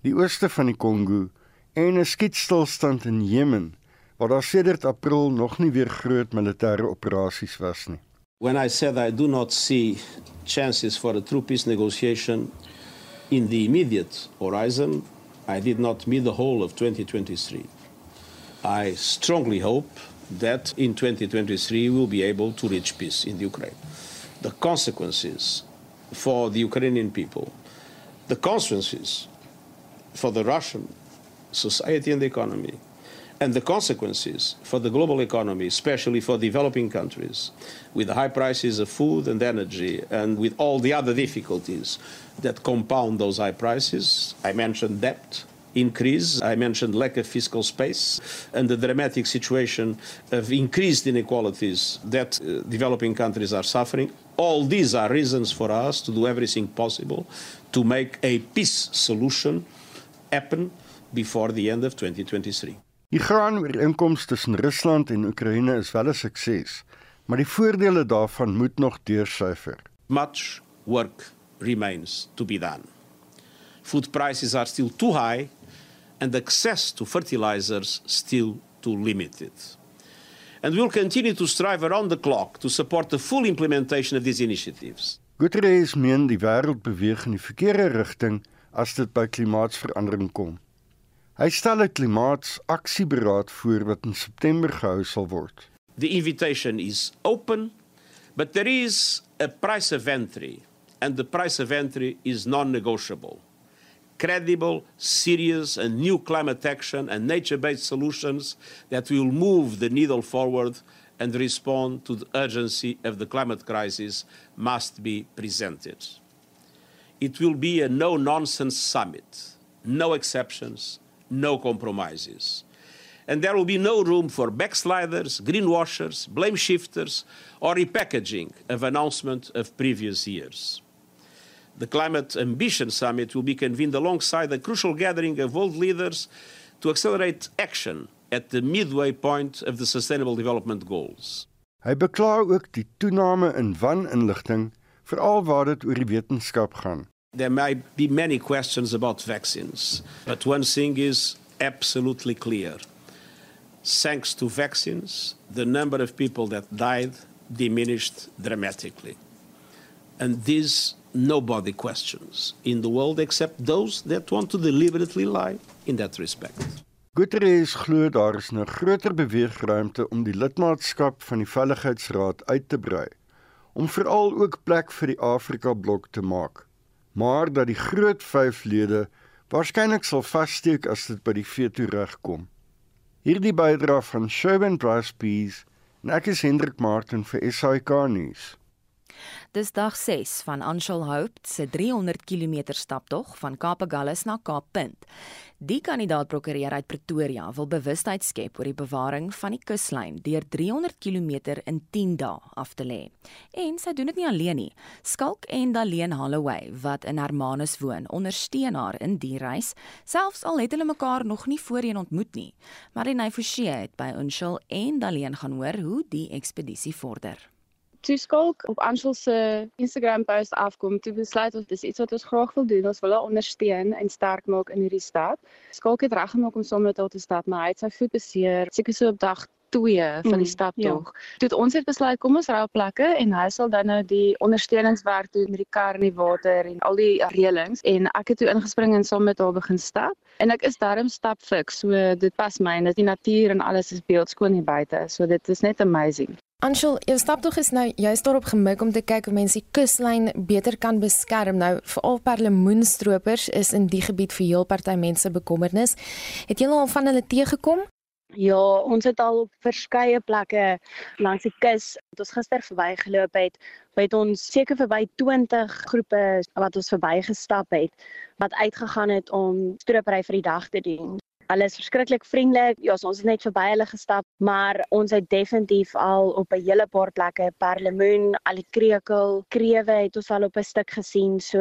die ooste van die Kongo en 'n skietstilstand in Jemen, waar daar sedert April nog nie weer groot militêre operasies was nie. When I said I do not see chances for a true peace negotiation in the immediate horizon, I did not meet the whole of 2023. I strongly hope that in 2023 we'll be able to reach peace in the Ukraine. The consequences for the Ukrainian people, the consequences for the Russian society and the economy, and the consequences for the global economy, especially for developing countries, with the high prices of food and energy, and with all the other difficulties that compound those high prices. I mentioned debt increase, I mentioned lack of fiscal space, and the dramatic situation of increased inequalities that uh, developing countries are suffering. All these are reasons for us to do everything possible to make a peace solution happen before the end of 2023. Die graanooreenkoms tussen Rusland en Oekraïne is wel 'n sukses, maar die voordele daarvan moet nog deursyfer. Much work remains to be done. Food prices are still too high and access to fertilizers still too limited. And we'll continue to strive around the clock to support the full implementation of these initiatives. Guterres meen die wêreld beweeg in die verkeerde rigting as dit by klimaatsverandering kom. Hy stel 'n klimaatsaksieberaad voor wat in September gehou sal word. The invitation is open, but there is a price of entry, and the price of entry is non-negotiable. Credible, serious, and new climate action and nature-based solutions that will move the needle forward and respond to the urgency of the climate crisis must be presented. It will be a no-nonsense summit, no exceptions, no compromises. And there will be no room for backsliders, greenwashers, blame shifters, or repackaging of announcement of previous years. The Climate Ambition Summit will be convened alongside a crucial gathering of world leaders to accelerate action at the midway point of the Sustainable Development Goals. Hy bekla ook die toename in waninligting, veral waar dit oor die wetenskap gaan. There may be many questions about vaccines, but one thing is absolutely clear. Thanks to vaccines, the number of people that died diminished dramatically. And this nobody questions in the world except those that want to deliberately lie in that respect. Guterres glo daar is 'n groter beweegruimte om die lidmaatskap van die Veiligheidsraad uit te brei, om veral ook plek vir die Afrika blok te maak maar dat die groot 5 lede waarskynlik sal vassteek as dit by die veto regkom. Hierdie bydra van Sherwin Price Peace en ek is Hendrik Martin vir SAK nuus. Dis dag 6 van Anshul Hope se 300 km staptog van Kaapagallus na Kaappunt. Die kandidaat-prokureur uit Pretoria wil bewustheid skep oor die bewaring van die kuslyn deur 300 km in 10 dae af te lê. En sy doen dit nie alleen nie. Skalk en Daleen Holloway wat in Hermanus woon, ondersteun haar in die reis, selfs al het hulle mekaar nog nie voorheen ontmoet nie. Marlene Forsie het by Unshul en Daleen gaan hoor hoe die ekspedisie vorder toe skalk op Ansel se Instagram post afkom toe besluit ons dis iets wat ons graag wil doen ons wil haar ondersteun en sterk maak in hierdie stad skalk het reggemaak om saam met haar te stap maar hy het sy voet beseer seker so op dag 2 van die mm, stap tog. Ja. Toe ons het besluit kom ons ruil plekke en hy sal dan nou die ondersteuningswerk doen met die kar in die water en al die reëlings en ek het toe ingespring en saam met haar begin stap en ek is darm stap fik so dit pas my en dit die natuur en alles is beeldskoon hier buite so dit is net amazing. Anshul, jou staptog is nou juist daarop gemik om te kyk of mense die kuslyn beter kan beskerm. Nou, veral perlemoenstropers is in die gebied vir heel party mense bekommernis. Het julle al van hulle teëgekom? Ja, ons het al op verskeie plekke langs die kus wat ons gister verbygeloop het, het ons seker verby 20 groepe wat ons verbygestap het wat uitgegaan het om stropery vir die dag te doen. Hulle is verskriklik vriendelik. Ja, ons het net verby hulle gestap, maar ons het definitief al op 'n hele paar plekke perlemoen, alikrekel, krewe het ons al op 'n stuk gesien. So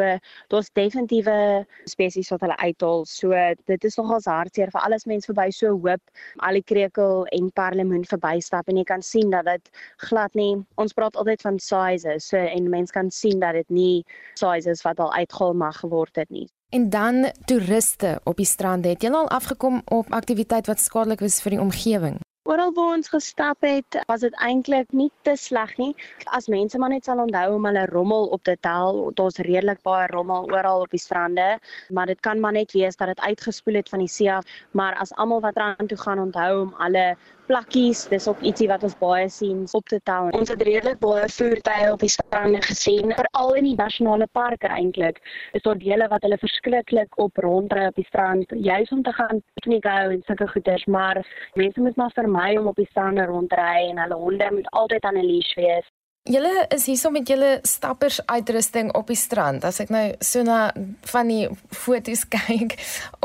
daar's definitiewe spesies wat hulle uithaal. So dit is nogals hartseer vir alles mense verby so hoop alikrekel en perlemoen verbystap en jy kan sien dat dit glad nie. Ons praat altyd van sizes. So en mense kan sien dat dit nie sizes wat al uitgehaal mag geword het nie. En dan toeriste op die strande. Het julle al afgekom op aktiwiteit wat skadelik was vir die omgewing? Oral waar ons gestap het, was dit eintlik nie te sleg nie. As mense maar net sal onthou om hulle rommel op te tel, daar's redelik baie rommel oral op die strande, maar dit kan maar net wees dat dit uitgespoel het van die see af, maar as almal wat raan toe gaan onthou om alle plakkies, dis ook ietsie wat ons baie sien op te tel. Ons het redelik baie voertuie op die strande gesien, veral in die nasionale parke eintlik. Is daar dele wat hulle verskriklik op rondry op die strand, juis om te gaan piknik hou en sulke goeders, maar mense moet maar vermy om op die strande rondry en hulle honde moet altyd aan 'n leash wees. Julle is hierso met julle stappers uitrusting op die strand. As ek nou so na van die foto's kyk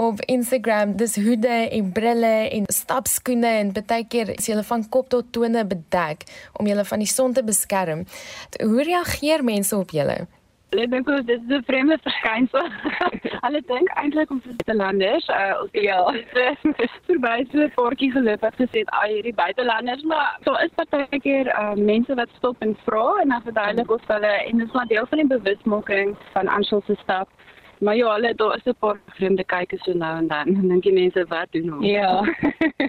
op Instagram, dis hoede en brille en stapskoene en baie keer is julle van kop tot tone bedek om julle van die son te beskerm. Hoe reageer mense op julle? Hulle dink ons dit is 'n vreemde verskynsel. Hulle dink eintlik om buitelanders, uh of ja, verby so 'n paartjie geloop het gesê, "Ag, hierdie buitelanders," maar so is baie keer uh mense wat stop en vra en dan verduidelik ons hulle en dit is maar deel van die bewusmaking van Anshul se stap. Maar ja, hulle daar is 'n paar vreemde kykers so nou en dan. Dan dink die mense wat doen ons? Ja.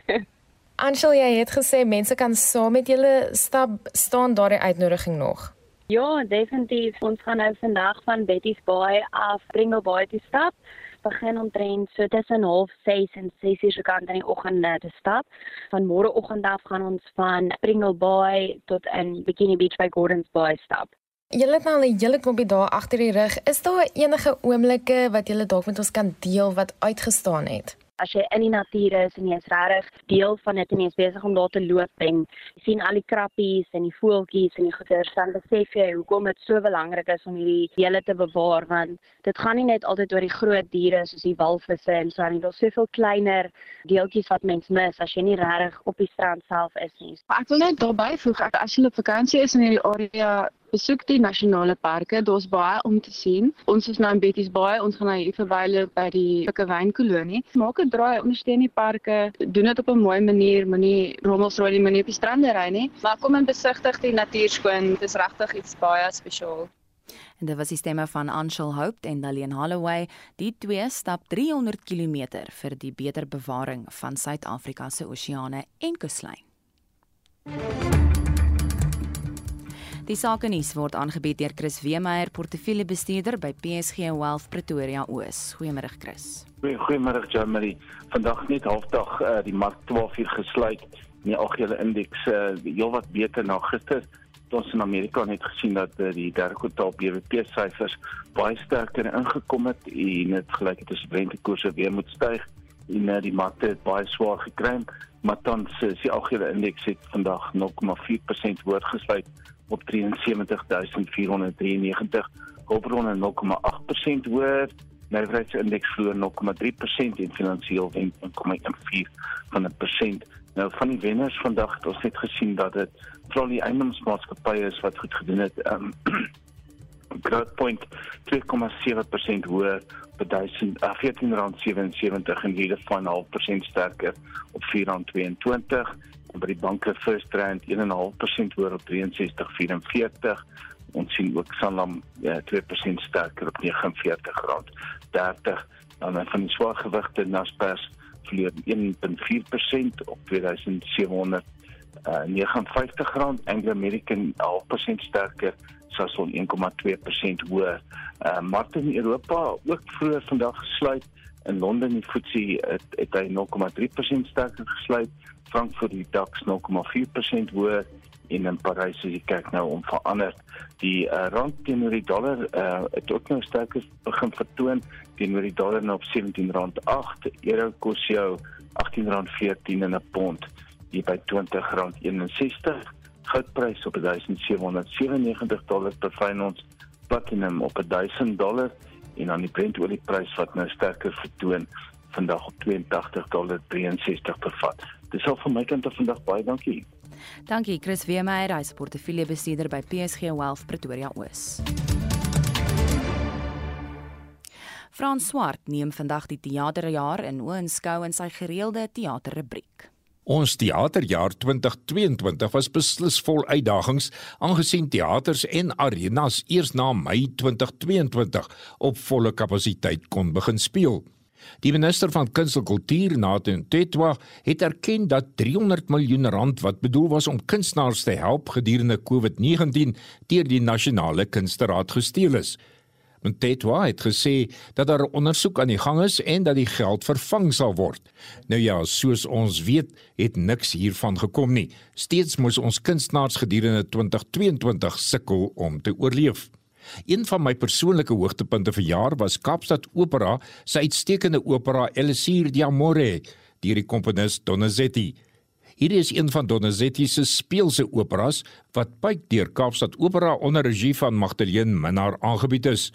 Anshul, jy het gesê mense kan saam met julle stap staan daardie uitnodiging nog. Ja, definitief. Ons gaan nou vandag van Betty's Bay af Pringle Bay toe stap. Begin omtrent so tussen 06:30 en 6:00 se kant in die oggend te stap. Van môreoggend af gaan ons van Pringle Bay tot in Bikini Beach by Gordons Bay stap. Julle het nou 'n hele klompie dae agter die rug. Is daar enige oomblikke wat julle dalk met ons kan deel wat uitgestaan het? As jy in die natuur is en jy's regtig deel van dit en jy's besig om daar te loop en jy sien al die krappies en die voeltjies en die goeters dan besef jy hoekom dit so belangrik is om hierdie hele te bewaar want dit gaan nie net altyd oor die groot diere soos die walvisse en so aan daar's soveel kleiner deeltjies wat mens mis as jy nie regtig op die strand self is nie. Ek wil net daarby voeg ek as jy op vakansie is in hierdie area besoek die nasionale parke. Daar's baie om te sien. Ons is nou in Betty's Bay. Ons gaan nou hier verwyl by die Pikkewyn-kolonie. Maak 'n draai, ondersteun die parke. Doen dit op 'n mooi manier, moenie rommelsrooi die manier op die strande ry nie. Maar kom en besigtig die natuur skoon. Dit is regtig iets baie spesiaal. En dit was die stemme van Anshul Hope en Daleen Holloway. Die twee stap 300 km vir die beter bewaring van Suid-Afrika se oseane en kuslyn. Die sake nuus word aangebied deur Chris Weemeier, portefeuljebestuurder by PSG Wealth Pretoria Oos. Goeiemôre Chris. Goeiemôre Jamie. Vandag net halfdag uh, die mark 12 uur gesluit. Die algehele indeks uh, heelwat beter na gister. Ons in Amerika het gesien dat uh, die derde kwartaal BBP syfers baie sterker ingekom het en dit gelyk het asof rentekoerse weer moet styg en uh, die markte het baie swaar gekry. Maar tans is die algehele indeks het vandag 0,4% hoër gesluit op 73493 hulpbronne 0,8% hoër nywerheidsindeks vloer 0,3% en finansiëel wen 1,14 van 'n persent nou van die wenners vandag het ons net gesien dat dit veral die eiendomsmaatskappye is wat goed gedoen het. Um, Growthpoint 2,7% hoër op 1000 uh, 14.77 en hier 5,5% sterker op 4.22 en by die banke First Rand 1.5% hoër op 63.44 ons sien ook Sanlam ja, 2% sterker op 49.30 dan van die swaargewigte Naspers verloor 1.4% op 2700 uh 59 rand. Anglo American 0.5% sterker Sasol 1.2% hoër. Uh markte in Europa ook vroeër vandag gesluit in Londen die FTSE het, het hy 0.3% sterker gesluit Frankfurt die DAX 0,4% hoër en in Parys as jy kyk nou om verander. Die uh, rand teenoor die dollar uh, het ook nou sterker begin vertoon teenoor die dollar nou op R17.8 euro kos jou R18.14 in 'n pond. Hier by R20.61 goudprys op 1797 dollar per fyn ons platinum op 1000 dollar en dan die Brent olieprys wat nou sterker vertoon vandag op 82 dollar 63 per vat. Dis al van my kant af vandag baie dankie. Dankie Chris Weemeyer, hy is portefeuljebestuurder by PSG Wealth Pretoria Oos. Frans Swart neem vandag die teaterjaar in oënskou in sy gereelde teaterrubriek. Ons teaterjaar 2022 was beslis vol uitdagings aangesien teaters en arenas eers na Mei 2022 op volle kapasiteit kon begin speel. Die minister van Kuns en Kultuur, Nathan Tetwa, het erken dat 300 miljoen rand wat bedoel was om kunstenaars te help gedurende COVID-19 deur die nasionale kunsteraad gesteel is. Mtetwa het gesê dat daar ondersoek aan die gang is en dat die geld vervang sal word. Nou ja, soos ons weet, het niks hiervan gekom nie. Steeds moes ons kunstenaars gedurende 2022 sukkel om te oorleef. Een van my persoonlike hoogtepunte vir jaar was Kaapstad Opera se uitstekende opera Elisir di Amore deur die komponis Donizetti. Hier is een van Donizetti se speelse operas wat byk deur Kaapstad Opera onder regie van Magdalene Minnar aangebied is.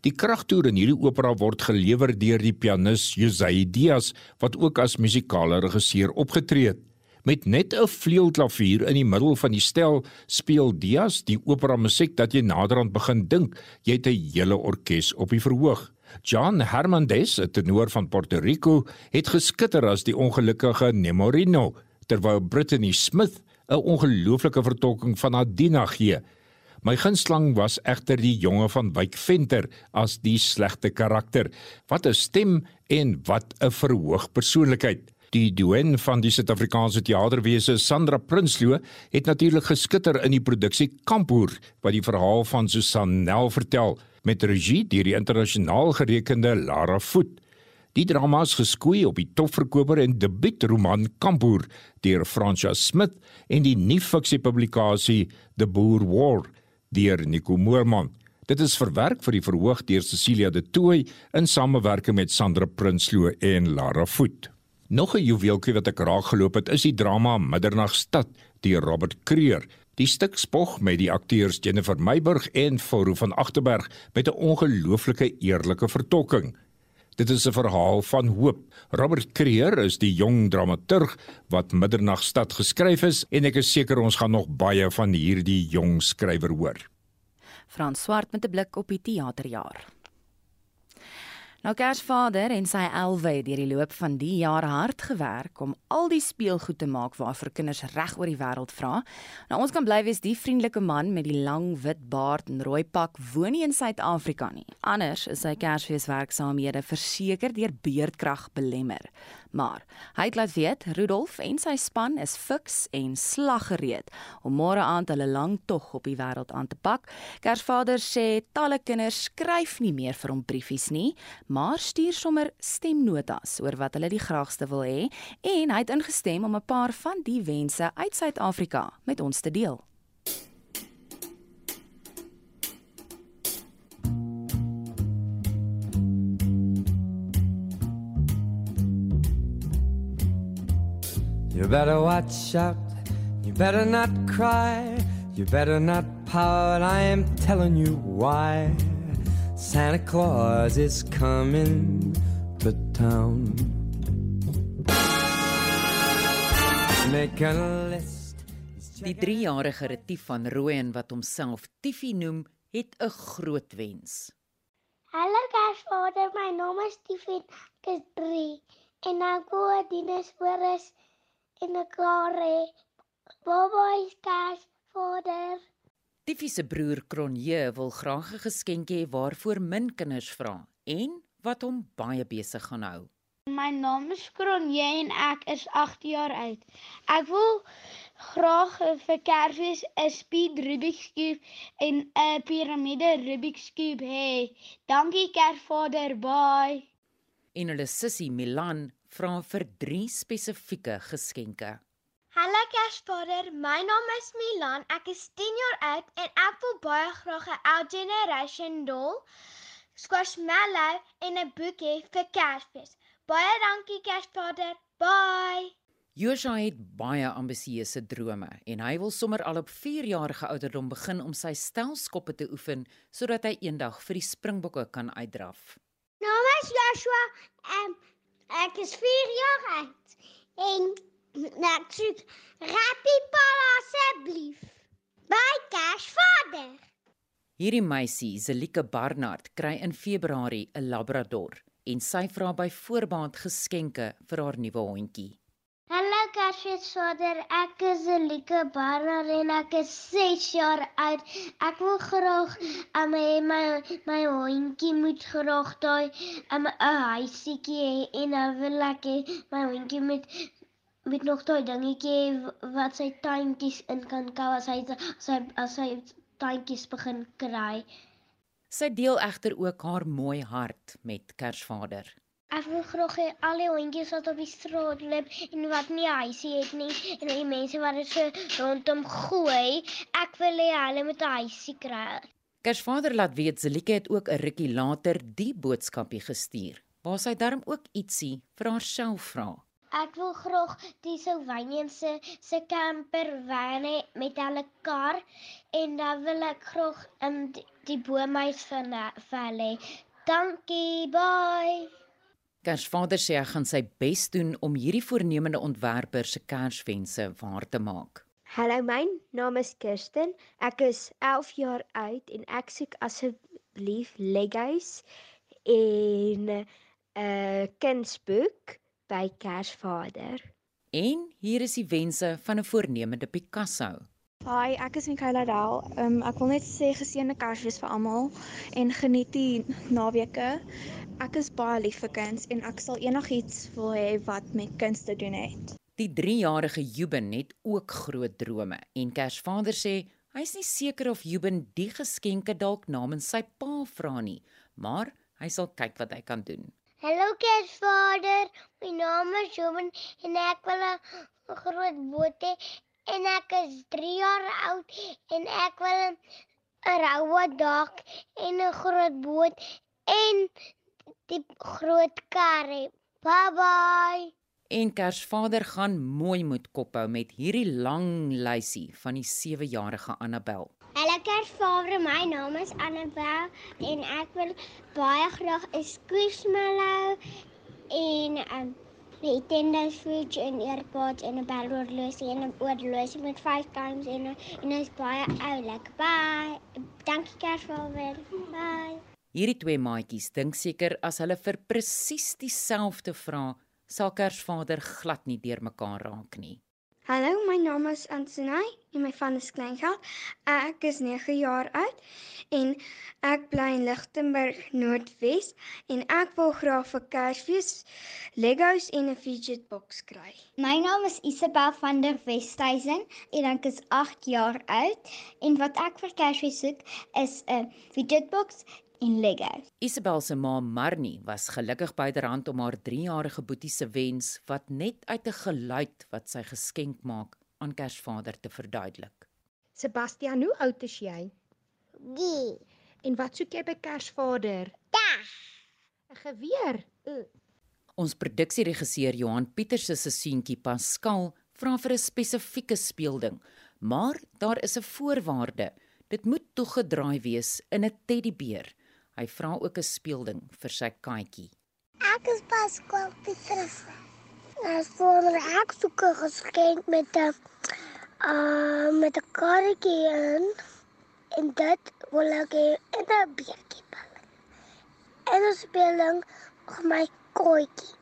Die kragtoer in hierdie opera word gelewer deur die pianis José Diaz wat ook as musikale regisseur opgetree het. Met net 'n vleuelklavier in die middel van die stel speel Diaz die opera musiek dat jy naderhand begin dink jy het 'n hele orkes op die verhoog. John Hermandes, 'n tenor van Puerto Rico, het geskitter as die ongelukkige Nemorino, terwyl Brittany Smith 'n ongelooflike vertolking van Adina gee. My gunsteling was egter die jonge van Wyk Venter as die slegte karakter. Wat 'n stem en wat 'n verhoog persoonlikheid. Die duen van die Suid-Afrikaanse teaterwese Sandra Prinsloo het natuurlik geskitter in die produksie Kampoer wat die verhaal van Susan Nel vertel met regie deur die internasionaal gerekende Lara Voet. Die drama is geskoei op die topverkoper en debuutroman Kampoer deur Fransja Smit en die nuwe publikasie The Boer War deur Nico Moorman. Dit is verwerk vir die verhoog deur Cecilia de Tooy in samewerking met Sandra Prinsloo en Lara Voet. Nog 'n juweeltjie wat ek raak geloop het, is die drama Middernagstad deur Robert Creer. Die stuk spog met die akteurs Jennifer Meiburg en Fourie van Agterberg met 'n ongelooflike eerlike vertolking. Dit is 'n verhaal van hoop. Robert Creer is die jong dramaturg wat Middernagstad geskryf is en ek is seker ons gaan nog baie van hierdie jong skrywer hoor. Frans Swart met 'n blik op die teaterjaar. Nou Kersvader en sy elwe het deur die loop van die jaar hard gewerk om al die speelgoed te maak waarvoor kinders reg oor die wêreld vra. Nou ons kan bly wees die vriendelike man met die lang wit baard en rooi pak woon nie in Suid-Afrika nie. Anders is sy Kersfeeswerksaamhede verseker deur beerdkrag belemmer. Maar hy het laat weet Rudolf en sy span is fiks en slaggereed om môre aand hulle lang tog op die wêreld aan te pak. Kersvader sê talle kinders skryf nie meer vir hom briefies nie, maar stuur sommer stemnotas oor wat hulle die graagste wil hê en hy het ingestem om 'n paar van die wense uit Suid-Afrika met ons te deel. You better watch out. You better not cry. You better not pout. I am telling you why. Santa Claus is coming to town. Make a list. Die 3-jarige Retief van Rooyen wat homself Tiffy noem, het 'n groot wens. Hallo Kersvader, my naam is Tiffy, ek is 3 en ek wou dienes voor is en 'n klaar hê. Baba is kers vader. Tiffy se broer Kronje wil graag 'n geskenkie hê waarvoor min kinders vra en wat hom baie besig gaan hou. My naam is Kronje en ek is 8 jaar oud. Ek wil graag vir Kersfees 'n speed Rubik's cube en 'n piramide Rubik's cube hê. Dankie Kersvader, bye. En hulle sussie Milan vra vir drie spesifieke geskenke. Hallo Kersvader, my naam is Milan. Ek is 10 jaar oud en ek wil baie graag 'n L Generation doll, squashmallow en 'n boek hê vir Kersfees. Baie dankie Kersvader. Bye. Joshua het baie ambisieuse drome en hy wil sommer al op 4 jarige ouderdom begin om sy stelskoppe te oefen sodat hy eendag vir die Springbokke kan uitdraf. Naam is Joshua en ek is 4 jaar oud en soek Rappie Pala asseblief. By Cash Vader. Hierdie meisie, Zelike Barnard, kry in Februarie 'n labrador en sy vra by voorbaat geskenke vir haar nuwe hondjie. Hallo Kersfeesvader, ek is Elike Barnard en ek is 6 jaar oud. Ek wil graag um, my my my hondjie moet graag daai 'n um, huisietjie hê en dan wil ek hê my hondjie moet met nog daai dingetjie wat sy tuintjies in kan kou as hy as hy as hy tuintjies begin kry. Sy deel egter ook haar mooi hart met Kersvader. Graag hê al die hondjies wat op die straat loop en wat nie huisie het nie en die mense wat dit so rondom gooi, ek wil hê hulle moet 'n huisie kry. Kersvader laat weet Zelike het ook 'n rukkie later die boodskapie gestuur waar sy darm ook ietsie vir haarself vra. Ek wil graag die Sylvanian se camper van met hulle kar en dan wil ek graag in die, die boomhuis van vir hulle. Dankie, bye. Kersvader sê hy gaan sy bes doen om hierdie voornemende ontwerper se Kerswense waar te maak. Hallo, my naam is Kirsten. Ek is 11 jaar oud en ek soek asseblief Legos en 'n uh, kunsboek by Kersvader. En hier is die wense van 'n voornemende Picasso. Hi, ek is Mikaela Daal. Um, ek wil net sê geseënde Kersfees vir almal en geniet die naweke. Ek is baie lief vir kuns en ek sal enigiets wil hê wat met kuns te doen het. Die 3-jarige Juben het ook groot drome en Kersvader sê hy's nie seker of Juben die geskenke dalk namens sy pa vra nie, maar hy sal kyk wat hy kan doen. Hallo Kersvader, my naam is Juben en ek wil 'n groot boot hê en ek is 3 jaar oud en ek wil 'n robot dak en 'n groot boot en die groot kar hê. Bye bye. En Kersvader gaan mooi moet kophou met hierdie lang lysie van die 7-jarige Annabel. Hallo Kersvader, my naam is Annabel en ek wil baie graag 'n squishmallow en 'n um, Nintendo Switch en earpods en 'n bellhorlosie en 'n oorlosie met 5 times en en is baie oulik. Bye. Dankie Kersvader. Bye. Hierdie twee maatjies dink seker as hulle vir presies dieselfde vra, sal Kersvader glad nie deurmekaar raak nie. Hallo, my naam is Antsonay en my van is Kleingeld. Ek is 9 jaar oud en ek bly in Lichtenburg Noordwes en ek wil graag vir Kersfees Legos en 'n fidget box kry. My naam is Isabel van der Westhuizen en ek is 8 jaar oud en wat ek vir Kersfees soek is 'n fidget box en Lego. Isabel se ma Marnie was gelukkig byderhand om haar 3-jarige boetie se wens wat net uit 'n geluid wat sy geskenk maak aan Kersvader te verduidelik. Sebastian, hoe oud is jy? 3. En wat soek jy by Kersvader? 'n Geweer. Uh. Ons produksieregisseur Johan Pieters se seuntjie Pascal vra vir 'n spesifieke speelding, maar daar is 'n voorwaarde. Dit moet toegedraai wees in 'n teddybeer. Hy vra ook 'n speelding vir sy katjie. Ek is Pascal Pieters. As voor ek soek 'n geskenk met 'n uh met 'n karretjie in en dit wil ek in 'n beertjie. En 'n speelding vir my katjie.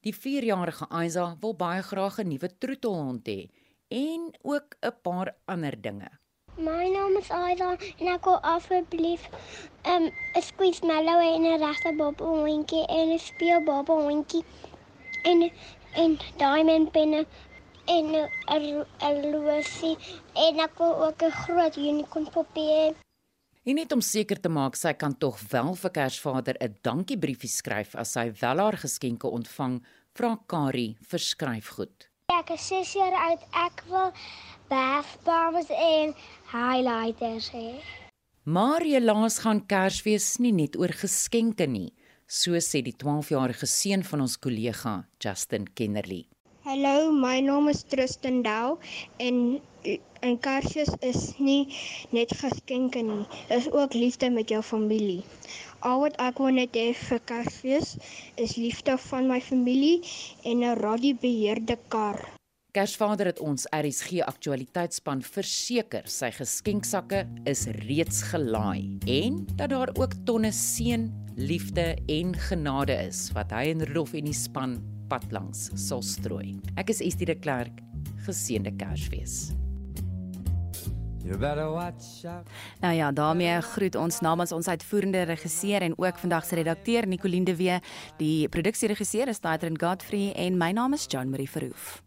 Die 4-jarige Aiza wil baie graag 'n nuwe troetelhond hê en ook 'n paar ander dinge. My naam is Aida en ek wil asseblief 'n um, 'n squishmallow en 'n regte bobbelhondjie en 'n speelbobbelhondjie en en diamond penne en 'n losie en ek wil ook 'n groot unicorn poppie hê. En net om seker te maak sy kan tog wel vir Kersvader 'n dankiebriefie skryf as sy wel haar geskenke ontvang, vra Kari vir skryfgoed. Ek is 6 jaar oud. Ek wil bath bombs en highlighters hê. Maar helaas gaan Kersfees nie net oor geskenke nie, so sê die 12-jarige seun van ons kollega, Justin Kennerly. Hallo, my naam is Tristan Dow en en Kersfees is nie net geskenke nie, dis ook liefde met jou familie. Al wat ek wil net hê vir Kersfees is liefde van my familie en 'n radiobeheerde kar. Kersvader het ons RSG aktualiteitsspan verseker sy geskenksakke is reeds gelaai en dat daar ook tonne seën, liefde en genade is wat hy en Rudolf en die span pad langs sal strooi. Ek is Estie de Klerk. Geseënde Kersfees. Nou ja, daarmee groet ons namens ons uitvoerende regisseur en ook vandag se redakteur Nicoline de Wee. Die produksieregisseur is Daitrin Godfrey en my naam is John Marie Verhoef.